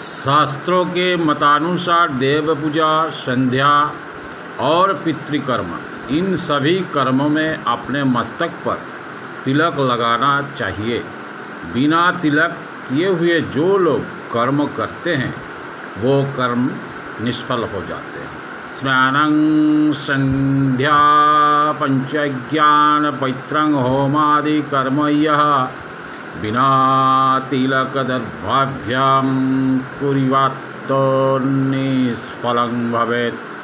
शास्त्रों के मतानुसार देव पूजा, संध्या और पितृकर्म, इन सभी कर्मों में अपने मस्तक पर तिलक लगाना चाहिए। बिना तिलक किए हुए जो लोग कर्म करते हैं, वो कर्म निष्फल हो जाते हैं। स्नानं संध्या पंचज्ञान पैत्रंग होमादि कर्म यह बिना तिलकदद्भाव्यं कुर्यात् निष्फलं भवेत्।